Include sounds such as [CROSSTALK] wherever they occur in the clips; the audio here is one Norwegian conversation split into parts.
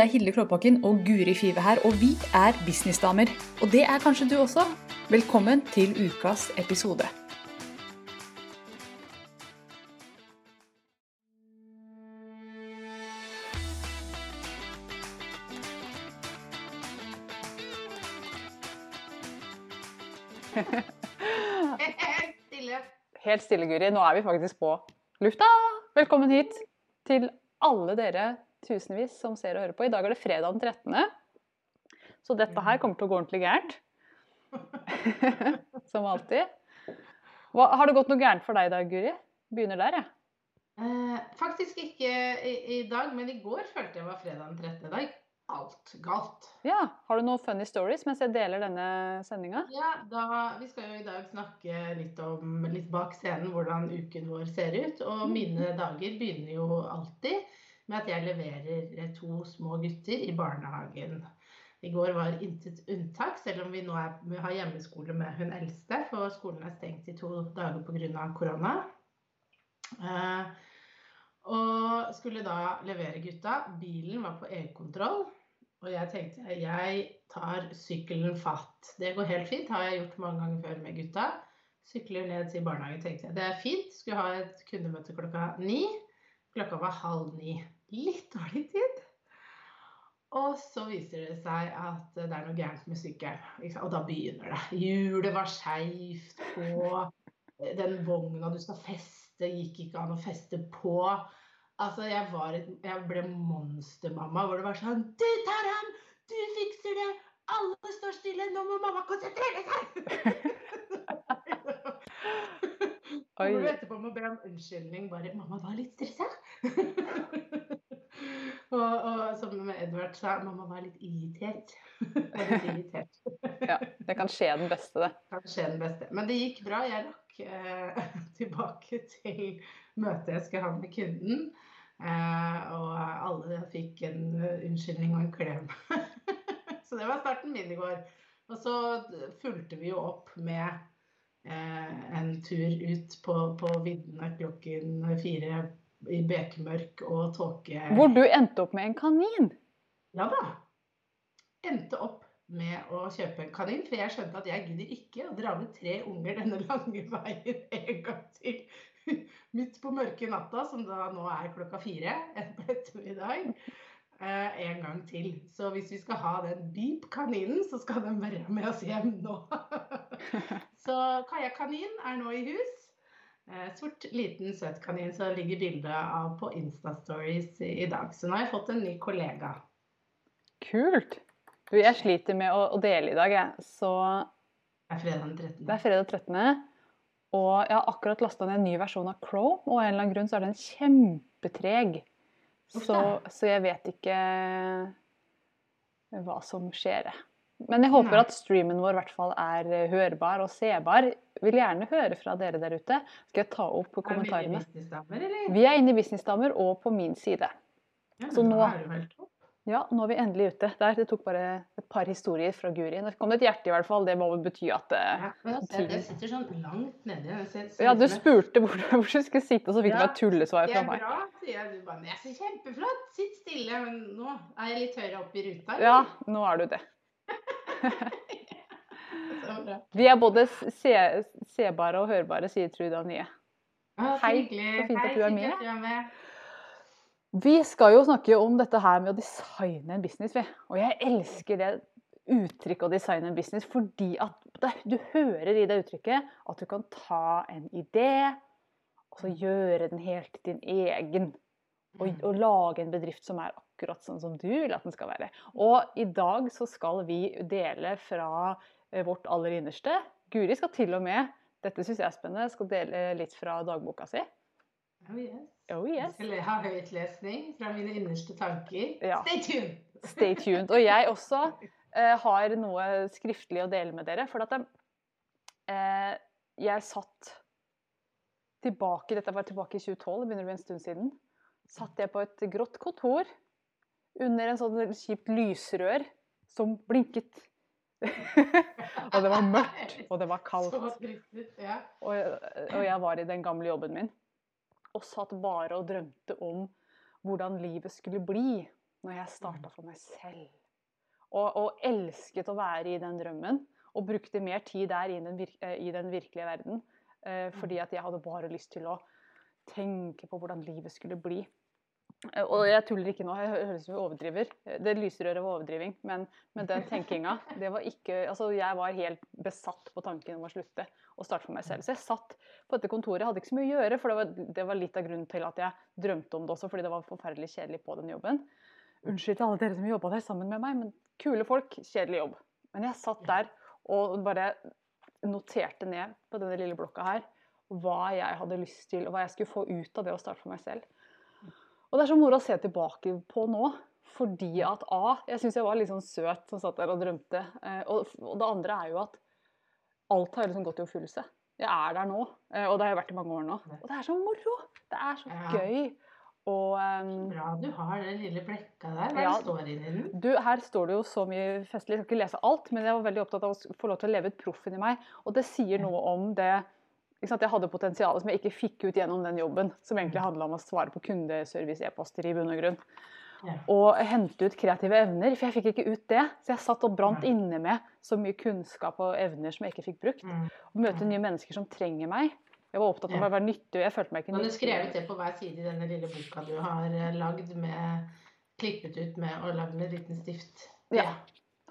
Det er Hilde Klåbakken og Guri Five her, og vi er businessdamer. Og det er kanskje du også. Velkommen til ukas episode. [LAUGHS] Helt stille, Guri. Nå er vi faktisk på lufta. Velkommen hit til alle dere tusenvis som ser og hører på. I dag er det fredag den 13. Så dette her kommer til å gå ordentlig gærent. [LAUGHS] som alltid. Hva, har det gått noe gærent for deg i dag, Guri? Begynner der, jeg. Eh, faktisk ikke i, i dag, men i går følte jeg var fredag den 13. dag. Alt galt. Ja. Har du noen funny stories mens jeg deler denne sendinga? Ja, da, Vi skal jo i dag snakke litt om litt bak scenen hvordan uken vår ser ut. Og mine dager begynner jo alltid med at jeg leverer to små gutter i barnehagen. I går var intet unntak, selv om vi nå er, vi har hjemmeskole med hun eldste. For skolen er stengt i to dager pga. korona. Eh, og skulle da levere gutta. Bilen var på EU-kontroll. Og jeg tenkte jeg tar sykkelen fatt. Det går helt fint. Har jeg gjort mange ganger før med gutta. Sykler ned til barnehagen, tenkte jeg. Det er fint. Skulle ha et kundemøte klokka ni. Klokka var halv ni. Litt dårlig tid. Og så viser det seg at det er noe gærent med sykkelen. Og da begynner det. Hjulet var skeivt på. Den vogna du skal feste, gikk ikke an å feste på. Altså, jeg, var et, jeg ble monstermamma hvor det var sånn Du tar ham! Du fikser det! Alle står stille! Nå må mamma konsentrere seg! Oi. hvor du etterpå må be om unnskyldning. Bare 'Mamma var litt stressa'. Og, og som Edvard sa, man må være litt irritert. [LAUGHS] litt irritert. [LAUGHS] ja, det kan skje den beste, det. Kan skje den beste. Men det gikk bra. Jeg rakk eh, [LAUGHS] tilbake til møtet jeg skulle ha med kunden. Eh, og alle fikk en unnskyldning og en klem. så det var starten min i går. Og så fulgte vi jo opp med eh, en tur ut på, på viddene klokken fire i bekmørk og tåke. Hvor du endte opp med en kanin? Ja da. Endte opp med å kjøpe en kanin, for jeg skjønte at jeg gidder ikke å dra med tre unger denne lange veien en gang til. [LAUGHS] Midt på mørke natta, som da nå er klokka fire på ettermiddag. Eh, en gang til. Så hvis vi skal ha den beep-kaninen, så skal den være med oss hjem nå. [LAUGHS] så Kaja Kanin er nå i hus. Eh, sort, liten, søt kanin som ligger bilde av på Insta-stories i dag. Så nå har jeg fått en ny kollega. Kult. Du, jeg sliter med å, å dele i dag, jeg. Så Det er fredag den 13. det er fredag 13. Og jeg har akkurat lasta ned en ny versjon av Chrome, og av en eller annen grunn så er den kjempetreg. Så, så jeg vet ikke hva som skjer. jeg. Men jeg håper at streamen vår i hvert fall er eh, hørbar og sebar. Vil gjerne høre fra dere der ute. Skal jeg ta opp Er det kommentarene. Vi er inne i Businessdamer og på min side. Så nå- er det. Ja, nå er vi endelig ute. Der, det tok bare et par historier fra Guri. Nå kom det et hjerte i hvert fall. Det må vel bety at det... Ja, altså, jeg sitter sånn langt nedi. Det ser Ja, du spurte hvor, [LAUGHS] du skulle sitte, og så fikk du bare tullesvar Det fra er meg. bra, sier jeg. Kjempeflott, sitt stille. Men nå er jeg litt høyere opp i ruta. Ja, nå er du det. [LAUGHS] Vi er både se, sebare og hørbare, sier Trude Anie. Så Hei, så fint at du er med. Vi skal jo snakke om dette her med å designe en business, vi. Og jeg elsker det uttrykket å designe en business fordi at du hører i det uttrykket at du kan ta en idé og så gjøre den helt din egen. Og, Mm. og lage en bedrift som er akkurat sånn som du vil at den skal være. Og i dag så skal vi dele fra eh, vårt aller innerste. Guri skal til og med, dette syns jeg er spennende, skal dele litt fra dagboka si. Oh, yes. Oh Jeg yes. skal ha høytlesning fra mine innerste tanker. Ja. Stay tuned! Stay tuned. Og jeg også eh, har noe skriftlig å dele med dere. For at eh, jeg satt tilbake Dette var tilbake i 2012, det begynner å bli en stund siden. Satt jeg på et grått kontor under en sånn kjipt lysrør som blinket. [LAUGHS] og det var mørkt, og det var kaldt. Og, og jeg var i den gamle jobben min. Og satt bare og drømte om hvordan livet skulle bli når jeg starta for meg selv. Og, og, elsket å være i den drømmen. Og brukte mer tid der i den, virke, i den virkelige verden. Eh, fordi at jeg hadde bare lyst til å tenke på hvordan livet skulle bli. Eh, og jeg tuller ikke nå, jeg høres ut overdriver. Det lysrøret var overdriving. Men, men den tenkinga det var ikke, altså Jeg var helt besatt på tanken om å slutte å starte for meg selv. Så jeg satt på dette kontoret, hadde ikke så mye å gjøre. For det var, det var litt av grunnen til at jeg drømte om det også, fordi det var forferdelig kjedelig på den jobben. Unnskyld til alle dere som jobba der sammen med meg, men kule folk, kjedelig jobb. Men jeg satt der og bare noterte ned på denne lille blokka her hva jeg hadde lyst til, og hva jeg skulle få ut av det å starte for meg selv. Og det er så moro å se tilbake på nå. Fordi at A, jeg syns jeg var litt sånn søt som satt der og drømte. Eh, og, det andre er jo at alt har liksom gått i oppfyllelse. Jeg er der nå, eh, og det har jeg vært i mange år nå. Og det er så moro! Det er så Ja. gøy. Og um, Bra du har den lille blekka der. Hva Ja. står inni den? du, her står det jo så mye festlig. Jeg skal ikke lese alt, men jeg var veldig opptatt av å få lov til å leve ut proffen i meg. Og det sier noe om det? Jeg hadde potensial som jeg ikke fikk ut gjennom den jobben, som egentlig handla om å svare på kundeservice-e-poster i bunn og grunn. Og hente ut kreative evner, for jeg fikk ikke ut det. Så jeg satt og brant inne med så mye kunnskap og evner som jeg ikke fikk brukt. Å Og møte nye mennesker som trenger meg. Jeg var opptatt av å være nyttig, jeg følte meg ikke nyttig. Men du skrevet det på hver side i denne lille boka du har eh, lagd med Klippet ut med og lagd med en liten stift. Ja.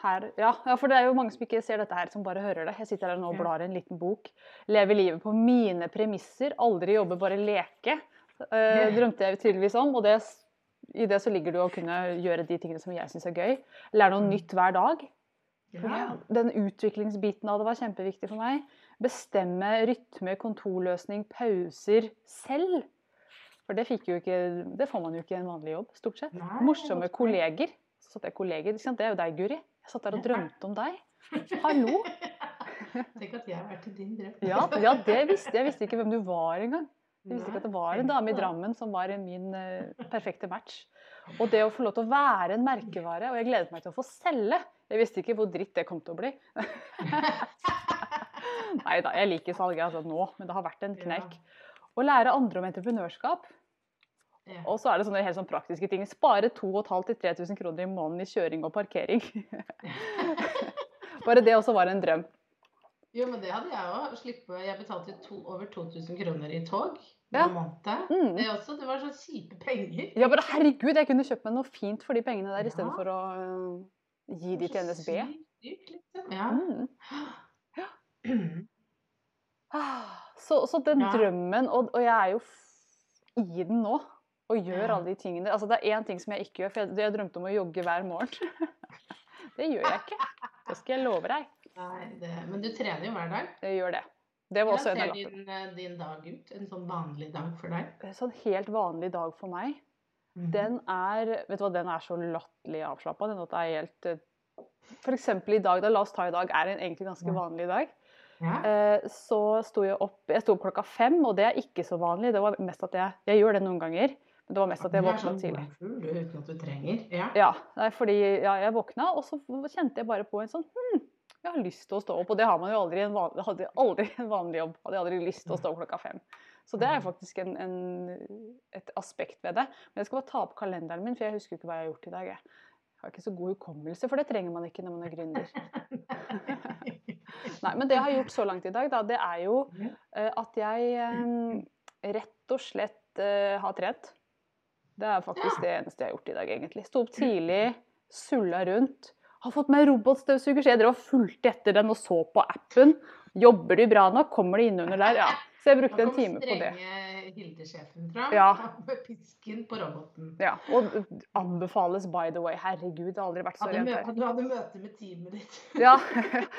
Her, ja, ja, for det er jo mange som ikke ser dette her, som bare hører det. Jeg sitter her nå og blar i en liten bok. Lever livet på mine premisser. Aldri jobbe, bare leke. Eh, drømte jeg tydeligvis om. Og det, i det så ligger det å kunne gjøre de tingene som jeg syns er gøy. Lære noe Mm. nytt hver dag. Ja. Den utviklingsbiten av det var kjempeviktig for meg. Bestemme rytme, kontorløsning, pauser selv. For det, ikke, det får man jo ikke i en vanlig jobb, stort sett. Nei, Morsomme kolleger. Så satt jeg kolleger. Det er jo deg, Guri. Jeg satt der og drømte om deg. Hallo! [LAUGHS] Tenk at jeg har vært i din drøm. Ja, ja, det visste jeg. Jeg visste ikke hvem du var engang. Jeg visste ikke at det var en dame i. Drammen som var min eh, perfekte match. Og det å få lov til å være en merkevare, og jeg gledet meg til å få selge. Jeg visste ikke hvor dritt det kom til å bli. [LAUGHS] Nei da, jeg liker salget altså nå, men det har vært en kneik. Å lære andre om entreprenørskap. Ja. Og så er det sånne helt sånn praktiske ting. Spare 2500-3000 kroner i måneden i kjøring og parkering. [LAUGHS] Bare det også var en drøm. Jo, men det hadde jeg òg. Slippe Jeg betalte to, over 2000 kroner i tog Ja. Mm. Det også. Det var så kjipe penger. Ja, bare herregud, jeg kunne kjøpt meg noe fint for de pengene der, Ja. istedenfor å uh, gi de til NSB. sykt liksom. Ja. Mm. Så, så den Ja. drømmen, og, og jeg er jo i den nå, og gjør alle de tingene Altså, det er én ting som jeg ikke gjør, for jeg, jeg drømte om å jogge hver morgen. [LAUGHS] det gjør jeg ikke. Det skal jeg love deg. Nei, det, men du trener jo hver dag. Jeg gjør det. Det var også en Hvordan ser din, eh, din dag ut? En sånn vanlig dag for deg? En sånn helt vanlig dag for meg. Mhm. Den er vet du hva, den er så latterlig avslappa. Den at det er helt eh, eksempel i dag, da la oss ta i dag, er en egentlig ganske vanlig dag. Ja. Eh, Så sto jeg opp Jeg sto opp klokka fem, og det er ikke så vanlig. Det var mest at jeg Jeg gjør det noen ganger, men det var mest at jeg Du er våkna sånn tidlig. uten at du trenger. Ja. Ja, nei, fordi ja, jeg våkna, og så kjente jeg bare på en sånn Hm, jeg har lyst til å stå opp. Og det har man jo aldri en vanlig, hadde aldri en vanlig jobb. Hadde jeg aldri lyst til å stå opp klokka fem. Så det er faktisk en, en, et aspekt ved det. Men jeg skal bare ta opp kalenderen min, for jeg husker ikke hva jeg har gjort i dag. Jeg har ikke så god hukommelse, for det trenger man ikke når man er gründer. [LAUGHS] Nei, men det jeg har gjort så langt i dag, da, det er jo eh, at jeg eh, rett og slett eh, har trent. Det er faktisk det eneste jeg har gjort i dag, egentlig. Sto opp tidlig, sulla rundt. Har fått meg robotstøvsuger, så jeg drev og fulgte etter den og så på appen. Jobber de bra nok? Kommer de innunder der? Ja. Så jeg brukte en time på det. strenge Hilde-sjefen fram Ja. [LAUGHS] med pisken på roboten. Ja, Og anbefales, by the way. Herregud, det har aldri vært så rent her. du hadde møte med teamet ditt. [LAUGHS] Ja,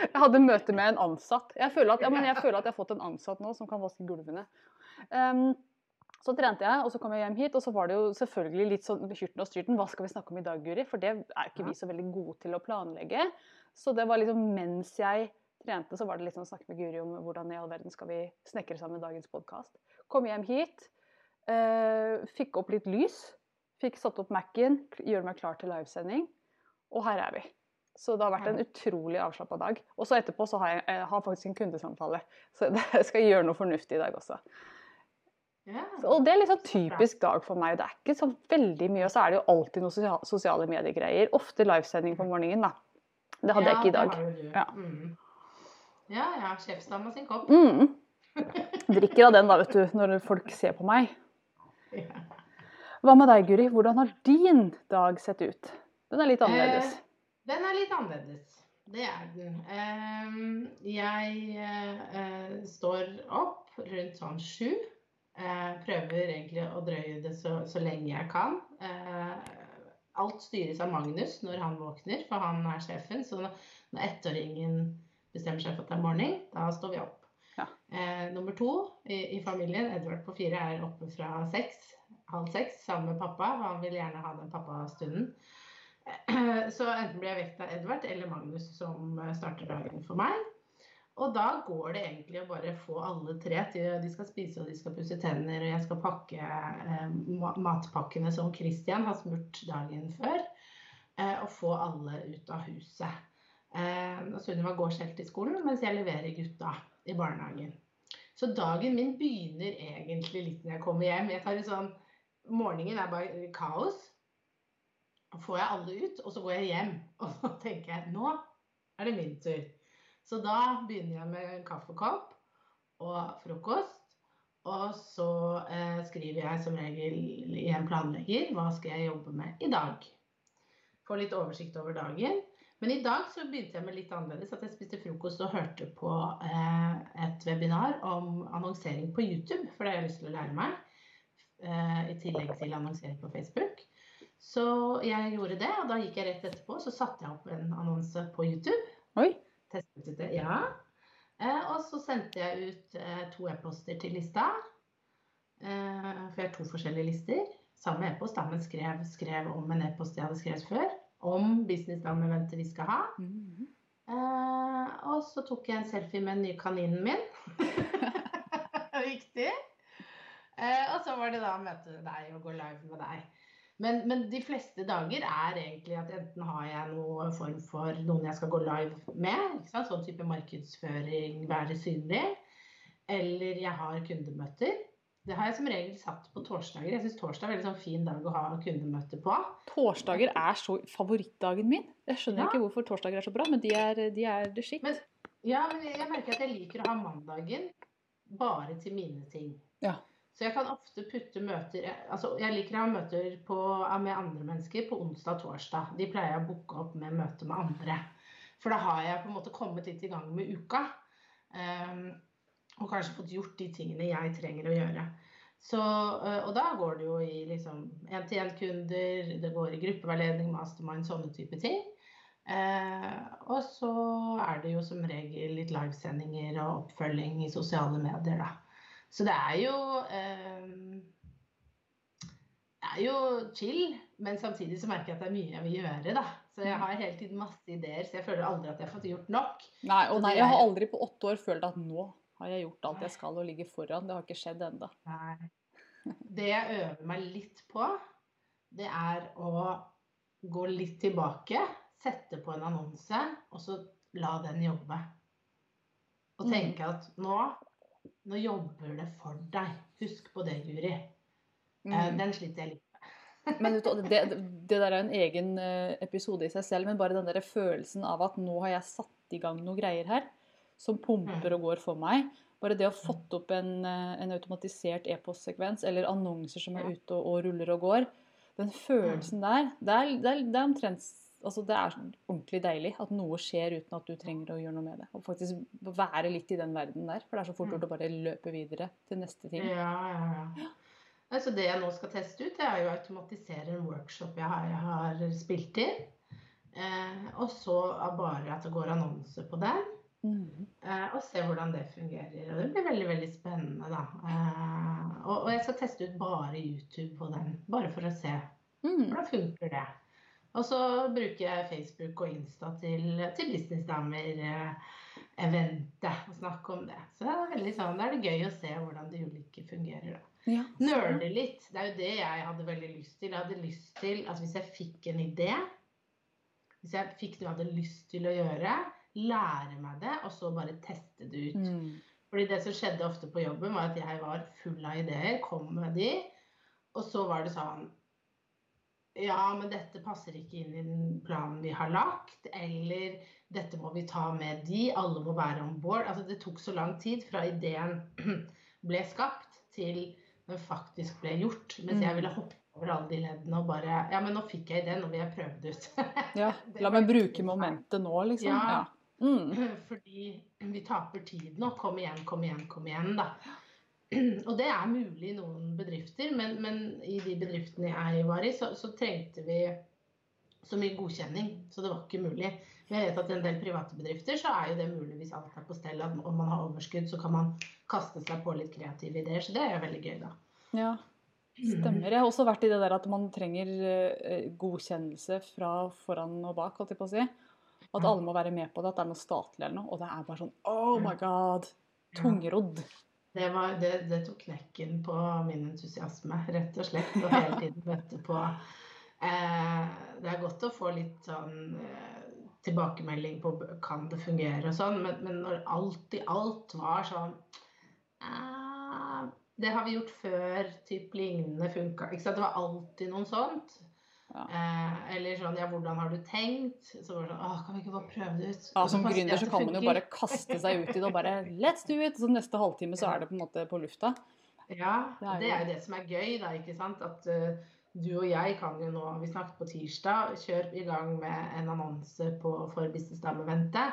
jeg hadde møte med en ansatt. Jeg føler at, ja, men jeg, [LAUGHS] føler at jeg har fått en ansatt nå som kan vaske gulvene. Um, så trente jeg, og så kom jeg hjem hit, og så var det jo selvfølgelig litt sånn hyrten og styrten. Hva skal vi snakke om i dag, Guri? For det er ikke vi så veldig gode til å planlegge. Så det var liksom mens jeg trente, så var det litt sånn snakke med Guri om hvordan i all verden skal vi snekre sammen dagens podkast. Kom hjem hit, eh, fikk opp litt lys, fikk satt opp Mac-en, gjør meg klar til livesending, og her er vi. Så det har vært en utrolig avslappa dag. Og så etterpå så har jeg, jeg har faktisk en kundesamtale. Så [LAUGHS] jeg skal gjøre noe fornuftig i dag også. Ja. Og det er litt sånn typisk dag for meg. Det er ikke så veldig mye, og så er det jo alltid noe sosiale mediegreier. Ofte livesending på morgenen, da. Det hadde jeg ikke i dag. Ja. Mm. ja, ja. Sjefsdama sin kopp. Mm. [LAUGHS] Drikker av den da, vet du, når folk ser på meg. Hva med deg, Guri? Hvordan har din dag sett ut? Den er litt annerledes. Eh, Den er litt annerledes. Det er den. Eh, jeg eh, står opp rundt sånn sju. Eh, prøver egentlig å drøye det så, så lenge jeg kan. Eh, alt styres av Magnus når han våkner, for han er sjefen. Så når ettåringen bestemmer seg for at det er morgen, da står vi opp. Ja. Eh, nummer to i, i familien, Edvard på fire, er oppe fra seks, halv seks sammen med pappa. Han vil gjerne ha den pappastunden. [CLEARS THROAT] Så enten blir jeg vekt av Edvard eller Magnus som eh, starter dagen for meg. Og da går det egentlig å bare få alle tre til De skal spise og de skal pusse tenner, og jeg skal pakke eh, matpakkene som Christian har smurt dagen før. Eh, og få alle ut av huset. Eh, Sunniva går selv til skolen, mens jeg leverer gutta i barnehagen. Så dagen min begynner egentlig litt når jeg kommer hjem. Jeg tar en sånn, Morgenen er bare kaos. Får jeg alle ut, og så går jeg hjem. [LAUGHS] Og så tenker jeg nå er det min tur. Så da begynner jeg med kaffekopp og frokost. Og så eh, skriver jeg som regel i en planlegger hva skal jeg jobbe med i dag. Får litt oversikt over dagen. Men i dag så begynte jeg med litt annerledes. At jeg spiste frokost og hørte på eh, et webinar om annonsering på YouTube. For det har jeg lyst til å lære meg. Eh, I tillegg til annonsering på Facebook. Så jeg gjorde det, og da gikk jeg rett etterpå. Så satte jeg opp en annonse på YouTube. Oi. Testet ut det, ja. Eh, og så sendte jeg ut eh, to e-poster til lista. Eh, for jeg har to forskjellige lister. Samme e-post, da, men skrev, skrev om en e-post jeg hadde skrevet før. Om businessdame-eventet vi skal ha. Mhm. Eh, og så tok jeg en selfie med den nye kaninen min. [LAUGHS] Viktig. Eh, og så var det da å møte deg og gå live med deg. Men, men de fleste dager er egentlig at enten har jeg noen form for noen jeg skal gå live med, sånn type markedsføring, være synlig, eller jeg har kundemøter. Det har jeg som regel satt på torsdager. Jeg syns torsdag er en sånn fin dag å ha kundemøte på. Torsdager er så favorittdagen min. Jeg skjønner Ja. ikke hvorfor torsdager er så bra, men de er, de er det skitt. Men- Ja, men jeg merker at jeg liker å ha mandagen bare til mine ting. Ja. Så jeg kan ofte putte møter Altså, jeg liker å ha møter på, med andre mennesker på onsdag og torsdag. De pleier jeg å booke opp med møte med andre. For da har jeg på en måte kommet litt i gang med uka. Um, og kanskje fått gjort de tingene jeg trenger å gjøre. Så, øh, og da går det jo i liksom én-til-én-kunder, det går i gruppeveiledning, mastermind, sånne type ting. Eh, og så er det jo som regel litt livesendinger og oppfølging i sosiale medier, da. Så det er jo eh, Det er jo chill, men samtidig så merker jeg at det er mye jeg vil gjøre, da. Så jeg har hele tiden masse ideer, så jeg føler aldri at jeg har fått gjort nok. Nei, og nei, jeg har aldri på åtte år følt at nå har jeg gjort alt jeg skal og ligger foran. Det har ikke skjedd ennå. Det jeg øver meg litt på, det er å gå litt tilbake, sette på en annonse, og så la den jobbe. Og Mm. tenke at nå, nå jobber det for deg. Husk på det, Guri. Mm. Den sliter jeg litt med. [LAUGHS] Men det, det der er en egen eh, episode i seg selv, men bare den der følelsen av at nå har jeg satt i gang noen greier her som pumper og går for meg. Bare det å ha fått opp en, eh, en automatisert e-postsekvens eller annonser som er ute og, og ruller og går, den følelsen der, det er, det er, det er omtrent Altså det er ordentlig deilig at noe skjer uten at du trenger å gjøre noe med det. Og faktisk være litt i den verden der. For det er så fort gjort å bare løpe videre til neste ting. Ja, ja, ja. Altså det jeg nå skal teste ut, det er jo å automatisere en workshop jeg har, jeg har spilt i. Eh, og så bare at det går annonse på den. Mm. Eh, og se hvordan det fungerer. Og det blir veldig veldig spennende, da. Eh, og, og jeg skal teste ut bare YouTube på den, bare for å se Mm. hvordan funker det. Og så bruker jeg Facebook og Insta til, til businessdamer-eventet og snakke om det. Så det er sånn, er det gøy å se hvordan de ulike fungerer. da. Ja, Nøle litt. Det er jo det jeg hadde veldig lyst til. Jeg hadde lyst til at hvis jeg fikk en idé, hvis jeg fikk noe jeg hadde lyst til å gjøre, lære meg det, og så bare teste det ut. Mm. Fordi det som skjedde ofte på jobben, var at jeg var full av ideer, kom med de, og så var det sånn Ja, men dette passer ikke inn i den planen vi har lagt. Eller dette må vi ta med de. Alle må være om bord. Altså, det tok så lang tid fra ideen [CLEARS THROAT] ble skapt, til den faktisk ble gjort. Mens jeg Mm. ville hoppe over alle de leddene og bare Ja, men nå fikk jeg ideen, nå vil jeg prøve det ut. Ja, la meg bruke momentet nå, liksom. Ja. Ja. Mm. [CLEARS THROAT] Fordi vi taper tid nå. Kom igjen, kom igjen, kom igjen, da. [CLEARS THROAT] Og det er mulig i noen bedrifter, men, men i de bedriftene jeg var i, så, så trengte vi så mye godkjenning, så det var ikke mulig. Men jeg vet at i en del private bedrifter så er jo det mulig hvis alt er på stell. At om man har overskudd, så kan man kaste seg på litt kreative ideer. Så det er jo veldig gøy, da. ja. Stemmer. Jeg har også vært i det der at man trenger eh, godkjennelse fra foran og bak, holdt jeg på å si. At alle må være med på det, at det er noe statlig eller noe. Og det er bare sånn Oh my god! Tungrodd. Det, var, det, det tok knekken på min entusiasme, rett og slett. Og hele tiden møtte på eh, Det er godt å få litt sånn eh, tilbakemelding på kan det fungere og sånn, men, men når alt i alt var sånn eh, Det har vi gjort før, typ lignende funka. Det var alltid noe sånt. Ja. Eh, eller sånn Ja, hvordan har du tenkt? Så var det sånn Å, kan vi ikke bare prøve det ut? Ja, Som gründer så kan man jo bare kaste seg ut i det og bare Let's do it! Så neste halvtime så er det på en måte på lufta. Ja, Det er jo- det som er gøy, da, ikke sant. At uh, du og jeg kan jo nå, vi snakket på tirsdag, kjør i gang med en annonse på, for Business Dame-vente.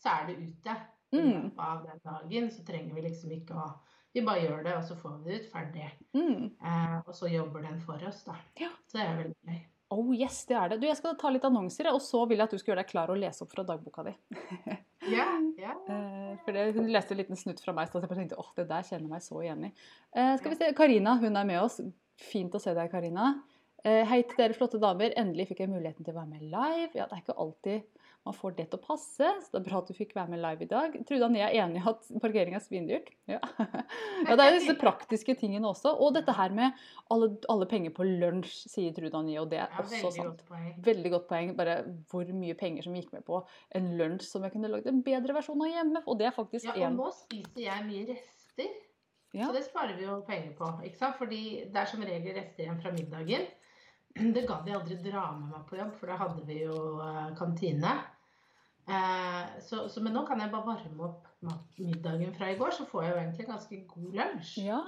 Så er det ute. I Mm. løpet av den dagen så trenger vi liksom ikke å Vi bare gjør det, og så får vi det ut ferdig. Mm. Eh, og så jobber den for oss, da. Ja. Så det er veldig gøy. Oh yes, det er det. Du, Jeg skal ta litt annonser, og så vil jeg at du skal gjøre deg klar og lese opp fra dagboka di. [LAUGHS] Ja, ja. Eh, for det, Hun leste en liten snutt fra meg, så jeg bare tenkte åh, det der kjenner jeg meg så igjen i. Eh, skal vi se, Karina hun er med oss. Fint å se deg, Karina. Eh, hei til dere flotte damer. Endelig fikk jeg muligheten til å være med live. Ja, Det er ikke alltid man får det til å passe, så det er bra at du fikk være med live i dag. Trude Annie er enig i at parkering er svindyrt. Ja. [LAUGHS] ja, det er disse praktiske tingene også. Og dette her med alle, alle penger på lunsj, sier Trude Annie, og det er ja også sant. godt. Veldig godt poeng. Bare hvor mye penger som gikk med på en lunsj som jeg kunne lagd en bedre versjon av hjemme. Og det er faktisk Ja, og nå spiser jeg mye rester. Ja. Så det sparer vi jo penger på. ikke sant? Fordi det er som regel rester igjen fra middagen. [CLEARS THROAT] Det gadd jeg aldri dra med meg på jobb, for da hadde vi jo eh, kantine. Eh, så, så, men nå kan jeg bare varme opp middagen fra i går, så får jeg jo egentlig ganske god lunsj. Ja.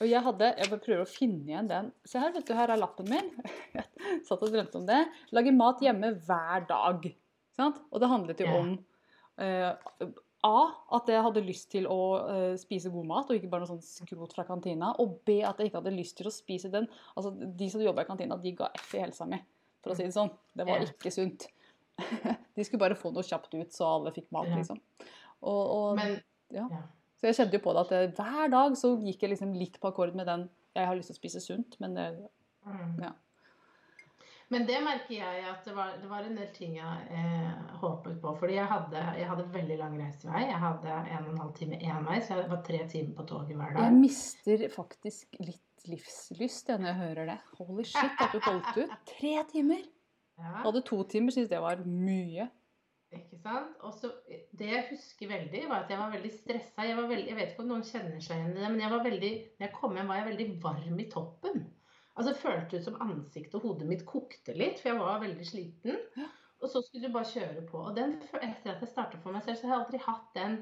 Og jeg hadde Jeg bare prøver å finne igjen den. Se her, vet du, her er lappen min. [LAUGHS] Jeg satt og drømte om det. Lage mat hjemme hver dag. Sant? Og det handlet jo Ja. om eh, A. At jeg hadde lyst til å eh, spise god mat, og ikke bare noe sånn skrot fra kantina. Og B. At jeg ikke hadde lyst til å spise den. Altså, De som jobba i kantina, de ga F i helsa mi, for å si det sånn. Det var ikke sunt. [LAUGHS] De skulle bare få noe kjapt ut, så alle fikk mat, liksom. Og, og Men ja. så jeg kjente jo på det at eh, hver dag så gikk jeg liksom litt på akkord med den jeg har lyst til å spise sunt, men det, Mm. Ja. Men det merker jeg at det var, det var en del ting jeg eh, håpet på. Fordi jeg hadde, jeg hadde veldig lang reisevei. Jeg hadde en og en halv time én vei, så jeg var tre timer på toget hver dag. Jeg mister faktisk litt livslyst når jeg hører det. Holy shit, at du holdt ut. Tre timer! Ja. Hadde to timer, syntes det var mye. Ikke sant? Og så, det jeg husker veldig, var at jeg var veldig stressa. Jeg, veldig, jeg vet ikke om noen kjenner seg igjen i det, men jeg var veldig, når jeg kom hjem, var jeg veldig varm i toppen. Altså Det føltes ut som ansiktet og hodet mitt kokte litt, for jeg var veldig sliten. Og så skulle du bare kjøre på. Og den, etter at jeg starta for meg selv, så har jeg aldri hatt den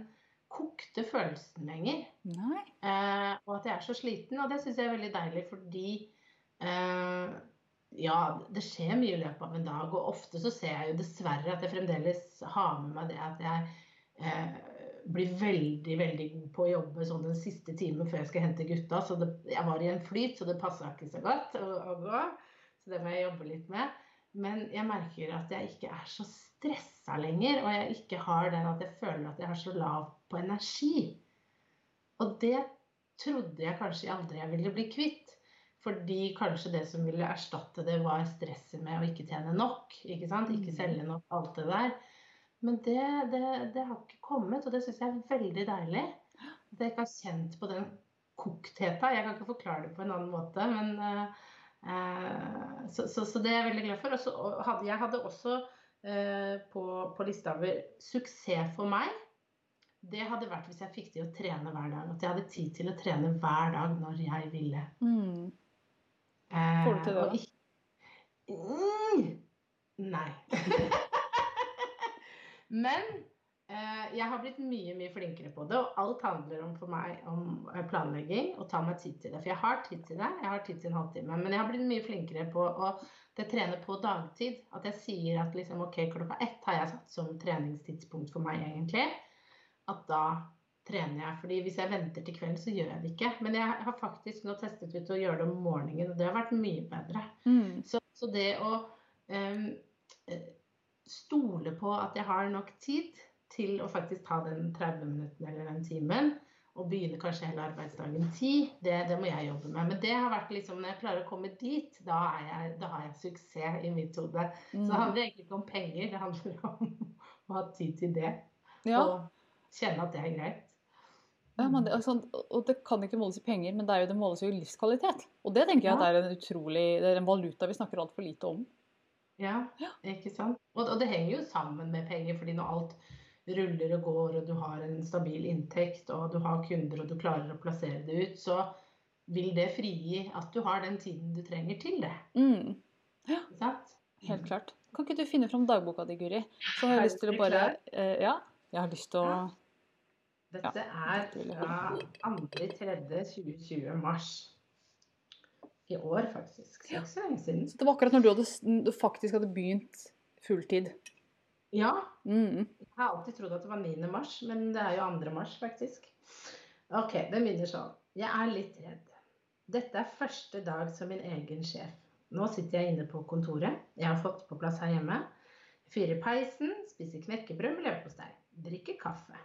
kokte følelsen lenger. Eh, og at jeg er så sliten. Og det syns jeg er veldig deilig, fordi eh, ja, det skjer mye i løpet av en dag. Og ofte så ser jeg jo dessverre at jeg fremdeles har med meg det at jeg eh, blir veldig, veldig god på å jobbe sånn den siste timen før jeg skal hente gutta. Så det, jeg var i en flyt, så det passa ikke så godt å, å gå. Så det må jeg jobbe litt med. Men jeg merker at jeg ikke er så stressa lenger, og jeg ikke har den at jeg føler at jeg har så lav på energi. Og det trodde jeg kanskje aldri jeg ville bli kvitt. Fordi kanskje det som ville erstatte det, var stresset med å ikke tjene nok. Ikke sant? Ikke Mm. selge nok, alt det der. Men det, det, det har ikke kommet, og det syns jeg er veldig deilig. At jeg ikke har kjent på den koktheta. Jeg kan ikke forklare det på en annen måte, men eh, eh, så, så, så det er jeg veldig glad for. Og så hadde, jeg hadde også eh, på, på lista over suksess for meg. det hadde vært hvis jeg fikk til å trene hver dag. At jeg hadde tid til å trene hver dag når jeg ville. Mm. Eh, Får du til det, da? Mm, nei. [LAUGHS] Men eh, jeg har blitt mye, mye flinkere på det. Og alt handler om for meg om eh, planlegging og ta meg tid til det. For jeg har tid til det. Jeg har tid til en halvtime. Men jeg har blitt mye flinkere på å det trene på dagtid. At jeg sier at liksom, ok, klokka ett har jeg satt som treningstidspunkt for meg, egentlig. At da trener jeg. fordi hvis jeg venter til kvelden, så gjør jeg det ikke. Men jeg har faktisk nå testet ut å gjøre det om morgenen, og det har vært mye bedre. Mm. Så, så det å eh, stole på at jeg har nok tid til å faktisk ta den 30 minutten eller den timen, og begynne kanskje hele arbeidsdagen 10, det, det må jeg jobbe med. Men det har vært liksom, når jeg klarer å komme dit, da, jeg, da har jeg suksess i mitt hode. Så det Mm. handler egentlig ikke om penger, det handler om [LAUGHS] å ha tid til det. Ja. Og kjenne at det er greit. Ja, men det, altså, og det kan ikke måles i penger, men det, er jo, det måles jo i livskvalitet. Og det tenker jeg at er en utrolig, det er en valuta vi snakker altfor lite om. Ja, Ja. ikke sant? Og, og det henger jo sammen med penger, fordi når alt ruller og går, og du har en stabil inntekt, og du har kunder, og du klarer å plassere det ut, så vil det frigi at du har den tiden du trenger til det. Mm, Ikke sant? helt klart. Kan ikke du finne fram dagboka di, Guri? Så har jeg lyst til å bare eh, Ja, jeg har lyst til å Ja. Dette er fra 2.3.2020, mars. I år, faktisk. Så ikke så lenge siden. Så det var akkurat når du, hadde, du faktisk hadde begynt fulltid. Ja, Mm. Jeg har alltid trodd at det var 9. mars, men det er jo 2. mars, faktisk. Ok, det begynner sånn. Jeg er litt redd. Dette er første dag som min egen sjef. Nå sitter jeg inne på kontoret. Jeg har fått på plass her hjemme. Fyrer peisen, spiser knekkebrød med leverpostei. Drikker kaffe.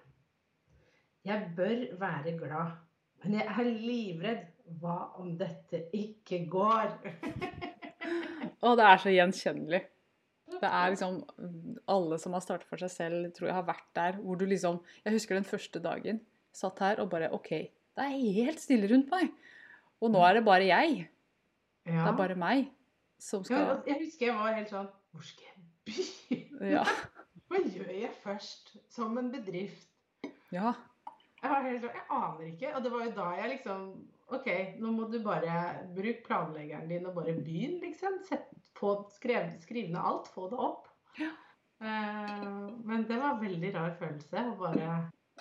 Jeg bør være glad, men jeg er livredd. Hva om dette ikke går? Og det er så gjenkjennelig. Det er liksom Alle som har startet for seg selv, tror jeg har vært der hvor du liksom Jeg husker den første dagen. Satt her og bare OK, det er helt stille rundt meg. Og nå er det bare jeg. Det er bare meg som Ja, jeg husker jeg var helt sånn Hvor skal jeg begynne? Ja. [LAUGHS] Hva gjør jeg først som en bedrift? ja. Jeg, var helt, sånn, jeg aner ikke. Og det var jo da jeg liksom OK, nå må du bare bruke planleggeren din og bare begynn, liksom. Sett, få, skrev, skriv ned alt, få det opp. Ja. Eh, men det var en veldig rar følelse å bare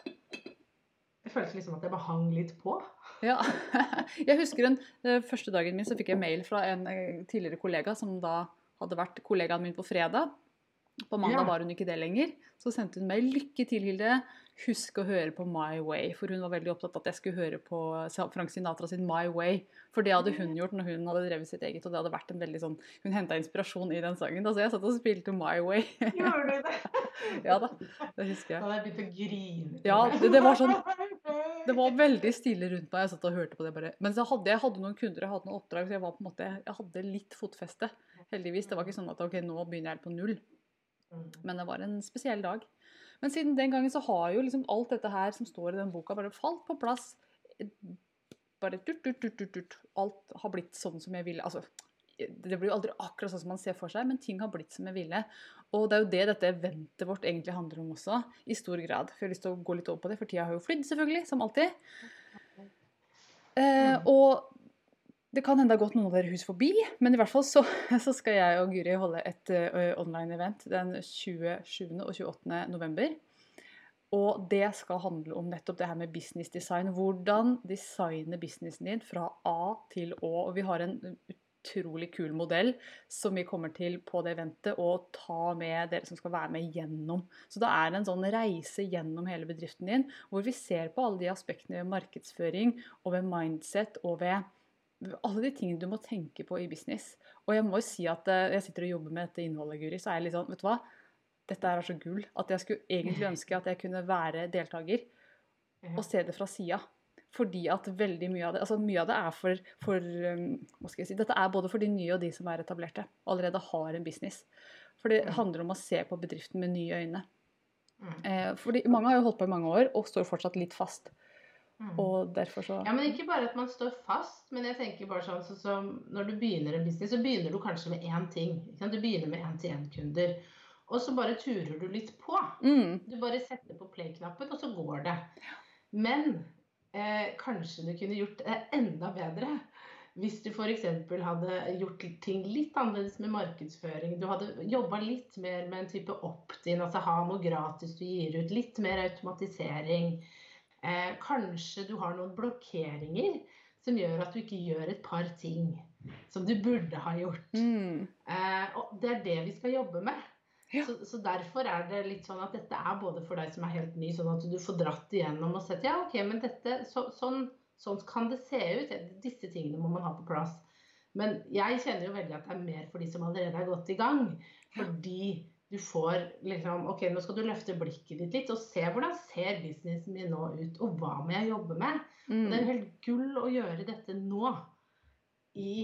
Jeg følte liksom at jeg bare hang litt på. Ja. [LAUGHS] Jeg husker den eh, første dagen min så fikk jeg mail fra en eh, tidligere kollega som da hadde vært kollegaen min på fredag. På mandag Ja. var hun ikke det lenger. Så sendte hun mail 'Lykke til, Hilde. Husk å høre på My Way'. For hun var veldig opptatt av at jeg skulle høre på Frank Sinatra sin 'My Way'. For det hadde hun gjort når hun hadde drevet sitt eget. Og det hadde vært en veldig sånn Hun henta inspirasjon i den sangen. Da, så jeg satt og spilte 'My Way'. Gjorde du det? [LAUGHS] Ja da, det husker Da jeg. hadde jeg begynt å grine. Ja, det- det var sånn- [LAUGHS] Det var veldig stille rundt meg. Jeg satt og hørte på det bare. Men så hadde jeg hadde noen kunder, jeg hadde noen oppdrag, så jeg var på en måte, jeg hadde litt fotfeste. Heldigvis. Det var ikke sånn at ok, nå begynner jeg på null. Mm. Men det var en spesiell dag. Men siden den gangen så har jo liksom alt dette her som står i den boka, bare falt på plass. Bare tut, tut, tut, tut, tut. Alt har blitt sånn som jeg ville. Altså, det blir jo aldri akkurat sånn som man ser for seg, men ting har blitt som jeg ville. Og det er jo det dette eventet vårt egentlig handler om også, i stor grad. For jeg har lyst til å gå litt over på det, for tida har jo flydd, selvfølgelig, som alltid. Eh, og det kan hende det har gått noen av dere hus forbi, men i hvert fall så, [LAUGHS] så skal jeg og Guri holde et uh, online-event den 27. og 28. november. Og det skal handle om nettopp det her med business design. Hvordan designe businessen din fra A til Å. Og vi har en utrolig kul modell som vi kommer til på det eventet og ta med dere som skal være med gjennom. Så det er en sånn reise gjennom hele bedriften din, hvor vi ser på alle de aspektene ved markedsføring og ved mindset og ved alle de tingene du må tenke på i business. Og jeg må jo si at eh, jeg sitter og jobber med dette innholdet, Guri, så er jeg litt sånn, vet du hva? Dette er så gull at jeg skulle egentlig [LAUGHS] ønske at jeg kunne være deltaker og se det fra sida. Fordi at veldig mye av det altså mye av det er for, for um, hva skal jeg si, Dette er både for de nye og de som er etablerte. Allerede har en business. For det handler om å se på bedriften med nye øyne. Mm. Eh, fordi mange har jo holdt på i mange år og står fortsatt litt fast. Mm. Og derfor så Ja, men ikke bare at man står fast, men jeg tenker bare sånn, som når du begynner en business, så begynner du kanskje med én ting. Ikke sant? Du begynner med én-til-én-kunder. Og så bare turer du litt på. Mm. Du bare setter på play-knappen, og så går det. Men eh, kanskje du kunne gjort det enda bedre hvis du f.eks. hadde gjort ting litt annerledes med markedsføring. Du hadde jobba litt mer med en type opt-in, altså ha noe gratis du gir ut. Litt mer automatisering. Eh, kanskje du har noen blokkeringer som gjør at du ikke gjør et par ting som du burde ha gjort. Mm. Eh, og det er det vi skal jobbe med. Ja. Så, så derfor er det litt sånn at dette er både for deg som er helt ny, sånn at du får dratt igjennom og sett ja, ok, men dette, så, sånn, sånn kan det se ut. Disse tingene må man ha på plass. Men jeg kjenner jo veldig at det er mer for de som allerede er godt i gang. Fordi du får liksom Ok, nå skal du løfte blikket ditt litt og se hvordan ser businessen min nå ut, og hva må jeg jobbe med? Mm. det er helt gull å gjøre dette nå, i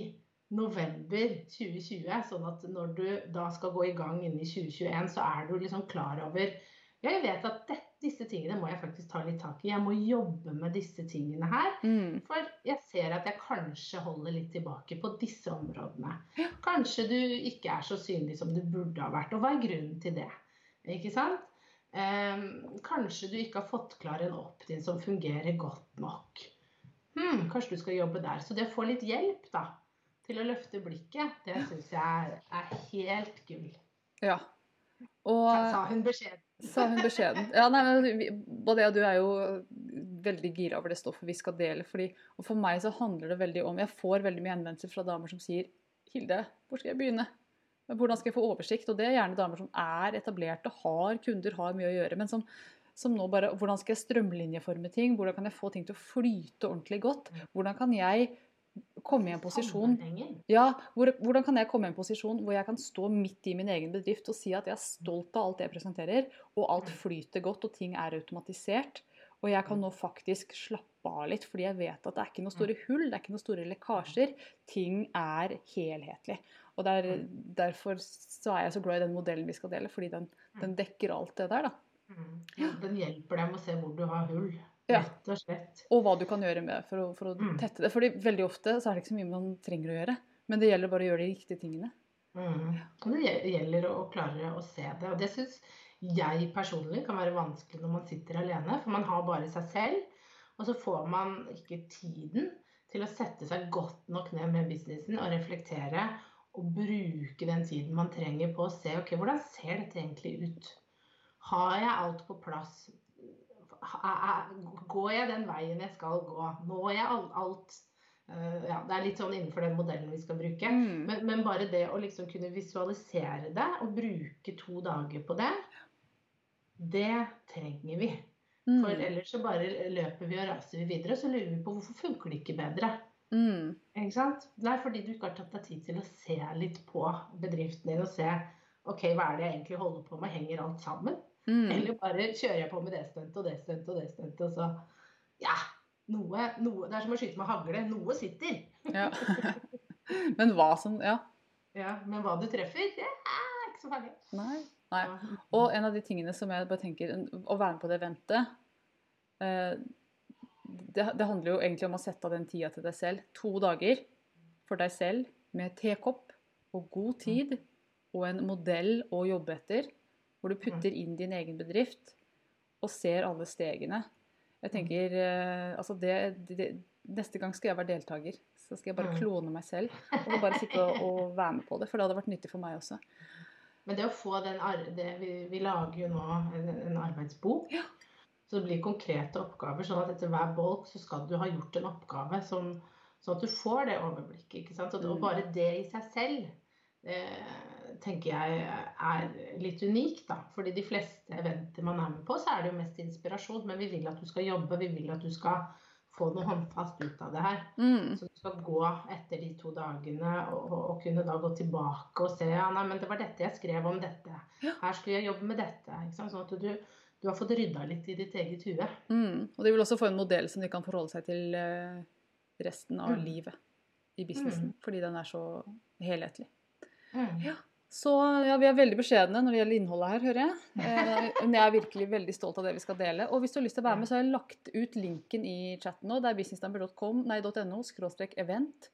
november 2020. Sånn at når du da skal gå i gang inn i 2021, så er du liksom klar over jeg vet at det, disse tingene må jeg faktisk ta litt tak i. Jeg må jobbe med disse tingene her. Mm. For jeg ser at jeg kanskje holder litt tilbake på disse områdene. Kanskje du ikke er så synlig som du burde ha vært. Og hva er grunnen til det? Ikke sant? Ehm, kanskje du ikke har fått klar en opt-in som fungerer godt nok. Hmm, kanskje du skal jobbe der. Så det å få litt hjelp da, til å løfte blikket, det syns jeg er, er helt gull. Ja. Og Sa hun beskjeden. Sa hun beskjeden. Ja, nei, men vi, både jeg og du er jo veldig gira over det stoffet vi skal dele. Fordi, og for meg så handler det veldig om Jeg får veldig mye henvendelser fra damer som sier Hilde, hvor skal jeg begynne? Hvordan skal jeg få oversikt? Og det er gjerne damer som er etablerte, har kunder, har mye å gjøre. Men som, som nå bare Hvordan skal jeg strømlinjeforme ting? Hvordan kan jeg få ting til å flyte ordentlig godt? Hvordan kan jeg komme i en posisjon ja, hvor, hvordan kan jeg komme i en posisjon hvor jeg kan stå midt i min egen bedrift og si at jeg er stolt av alt jeg presenterer, og alt flyter godt, og ting er automatisert. Og jeg kan nå faktisk slappe av litt, fordi jeg vet at det er ikke noen store hull, det er ikke noen store lekkasjer. Ting er helhetlig. Og der, derfor så er jeg så glad i den modellen vi skal dele, fordi den, den dekker alt det der, da. Mm. Ja, den hjelper deg med å se hvor du har hull. Ja. Rett og slett. Og hva du kan gjøre med for å, for å Mm. tette det. Fordi veldig ofte så er det ikke så mye man trenger å gjøre. Men det gjelder bare å gjøre de riktige tingene. Mm. Og det gjelder å klare å se det. Og det syns jeg personlig kan være vanskelig når man sitter alene, for man har bare seg selv. Og så får man ikke tiden til å sette seg godt nok ned med businessen og reflektere og bruke den tiden man trenger på å se ok, hvordan ser dette egentlig ut. Har jeg alt på plass? Går jeg den veien jeg skal gå? Når jeg alt? Eh, Ja, det er litt sånn innenfor den modellen vi skal bruke. Mm. Men, men bare det å liksom kunne visualisere det og bruke to dager på det, det trenger vi. Mm. For ellers så bare løper vi og raser vi videre, og så lurer vi på hvorfor funker det ikke bedre. Mm. Ikke sant? Det er fordi du ikke har tatt deg tid til å se litt på bedriften din og se ok, hva er det jeg egentlig holder på med, henger alt sammen? Mm. Eller bare kjører jeg på med det stuntet og det stuntet og det stuntet, og så ja, noe, noe, det er som å skyte med hagle. Noe sitter. Ja. [LAUGHS] Men hva som Ja. Ja, men hva du treffer, det er ikke så farlig. Nei. Nei. Og en av de tingene som jeg bare tenker Å være med på det eventet eh, det, det handler jo egentlig om å sette av den tida til deg selv. To dager for deg selv med tekopp og god tid og en modell å jobbe etter. Hvor du putter inn din egen bedrift og ser alle stegene. Jeg tenker eh, altså det, det, Neste gang skal jeg være deltaker. Så skal jeg bare Mm. klone meg selv og bare sitte og, og [LAUGHS] være med på det. For det hadde vært nyttig for meg også. Men det å få den det, vi, vi lager jo nå en, en arbeidsbok. Ja. Så det blir konkrete oppgaver. sånn at etter hver bolk så skal du ha gjort en oppgave som, sånn at du får det overblikket. ikke sant? Og, Mm. bare det i seg selv tenker jeg er litt unikt. da. Fordi de fleste eventer man er med på, så er det jo mest inspirasjon. Men vi vil at du skal jobbe, vi vil at du skal få noe håndfast ut av det her. Mm. Så du skal gå etter de to dagene og, og, kunne da gå tilbake og se ja, nei, men det var dette jeg skrev om dette. Her skulle jeg jobbe med dette. Sånn at du, du har fått rydda litt i ditt eget hue. Mm. Og de vil også få en modell som de kan forholde seg til eh, resten av Mm. livet i businessen. Fordi den er så helhetlig. Mm. Ja. Så ja, vi er veldig beskjedne når det gjelder innholdet her, hører jeg. Eh, Men jeg er virkelig veldig stolt av det vi skal dele. Og hvis du har lyst til å være med, så har jeg lagt ut linken i chatten nå. Det er businessnumber.com, nei, .no, skråstrek event.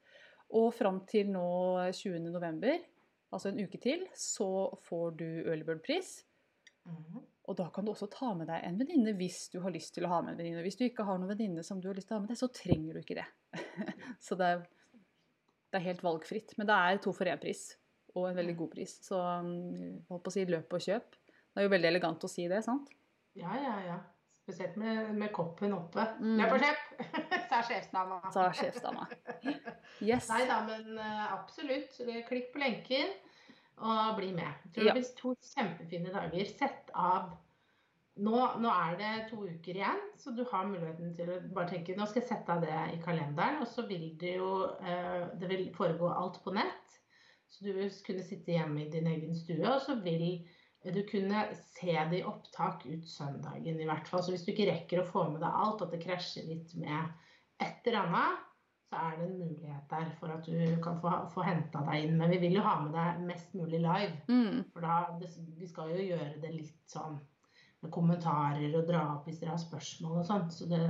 Og fram til nå 20. november, altså en uke til, så får du earlybird-pris. Mhm. Og da kan du også ta med deg en venninne hvis du har lyst til å ha med en venninne. Hvis du ikke har noen venninne som du har lyst til å ha med deg, så trenger du ikke det. [LAUGHS] så det er, det er helt valgfritt. Men det er to for én-pris, og en veldig god pris. Så um, holdt på å si løp og kjøp. Det er jo veldig elegant å si det, sant? Ja, ja, ja. Spesielt med, med koppen oppe. Mm. Løp og kjøp, [LAUGHS] sa sjefsdama. Sa sjefsdama. Yes. Nei da, men eh, absolutt. Klikk på lenken og bli med. Jeg tror Ja. det blir to kjempefine dager. Sett av nå, nå er det to uker igjen, så du har muligheten til å bare tenke nå skal jeg sette av det i kalenderen. Og så vil det jo eh, det vil foregå alt på nett. Så du vil kunne sitte hjemme i din egen stue, og så vil du kunne se det i opptak ut søndagen i hvert fall. Så hvis du ikke rekker å få med deg alt, at det krasjer litt med et eller annet, så er det en mulighet der for at du kan få, få henta deg inn. Men vi vil jo ha med deg mest mulig live. Mm. For da, det, vi skal jo gjøre det litt sånn med kommentarer og dra opp hvis dere har spørsmål og sånt. Så det,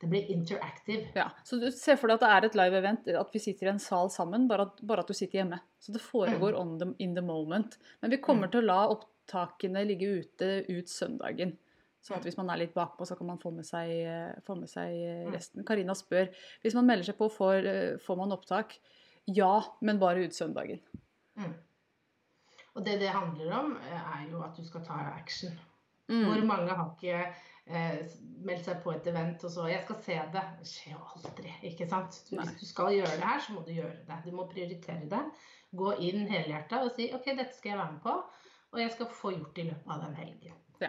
det blir interactive. Ja, så du ser for deg at det er et live event, at vi sitter i en sal sammen, bare at, bare at du sitter hjemme. Så det foregår on the, in the moment. Men vi kommer Mm. til å la opptakene ligge ute ut søndagen. Sånn at Mm. hvis man er litt bakpå, så kan man få med seg, eh, få med seg eh, Mm. resten. Karina spør hvis man melder seg på, får, eh, får man opptak? Ja, men bare ut søndagen. Mm. Og det det handler om, er jo at du skal ta action. Mm. Hvor mange har ikke meldt seg på et event og så 'Jeg skal se det'. Det skjer jo aldri. ikke sant? Du, hvis du skal gjøre det her, så må du gjøre det. Du må prioritere det. Gå inn helhjerta og si 'OK, dette skal jeg være med på', og jeg skal få gjort det i løpet av den helgen'. Ja.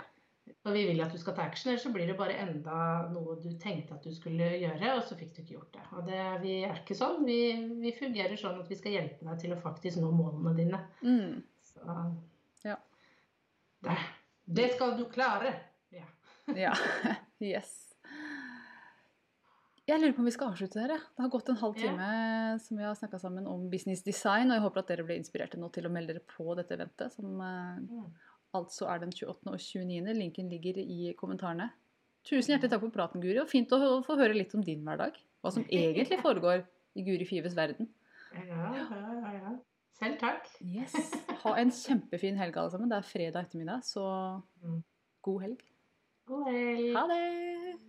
Og vi vil at du skal ta action, ellers så blir det bare enda noe du tenkte at du skulle gjøre, og så fikk du ikke gjort det. Og det, vi er ikke sånn. Vi, vi fungerer sånn at vi skal hjelpe deg til å faktisk nå målene dine. Mm. Så Ja. det, det skal du klare. Ja. [LAUGHS] Yes. Jeg lurer på om vi skal avslutte her. Det har gått en halv time time som vi har snakka sammen om business design, og jeg håper at dere ble inspirerte nå til å melde dere på dette eventet, som eh, Mm. altså er den 28. og 29. Linken ligger i kommentarene. Tusen hjertelig takk for praten, Guri, og fint å få høre litt om din hverdag. Hva som egentlig [LAUGHS] foregår i Guri Fives verden. Ja, ja, ja, ja. Selv takk. Yes. Ha en kjempefin helg, alle sammen. Det er fredag ettermiddag, så Mm. god helg. God helg. Ha det!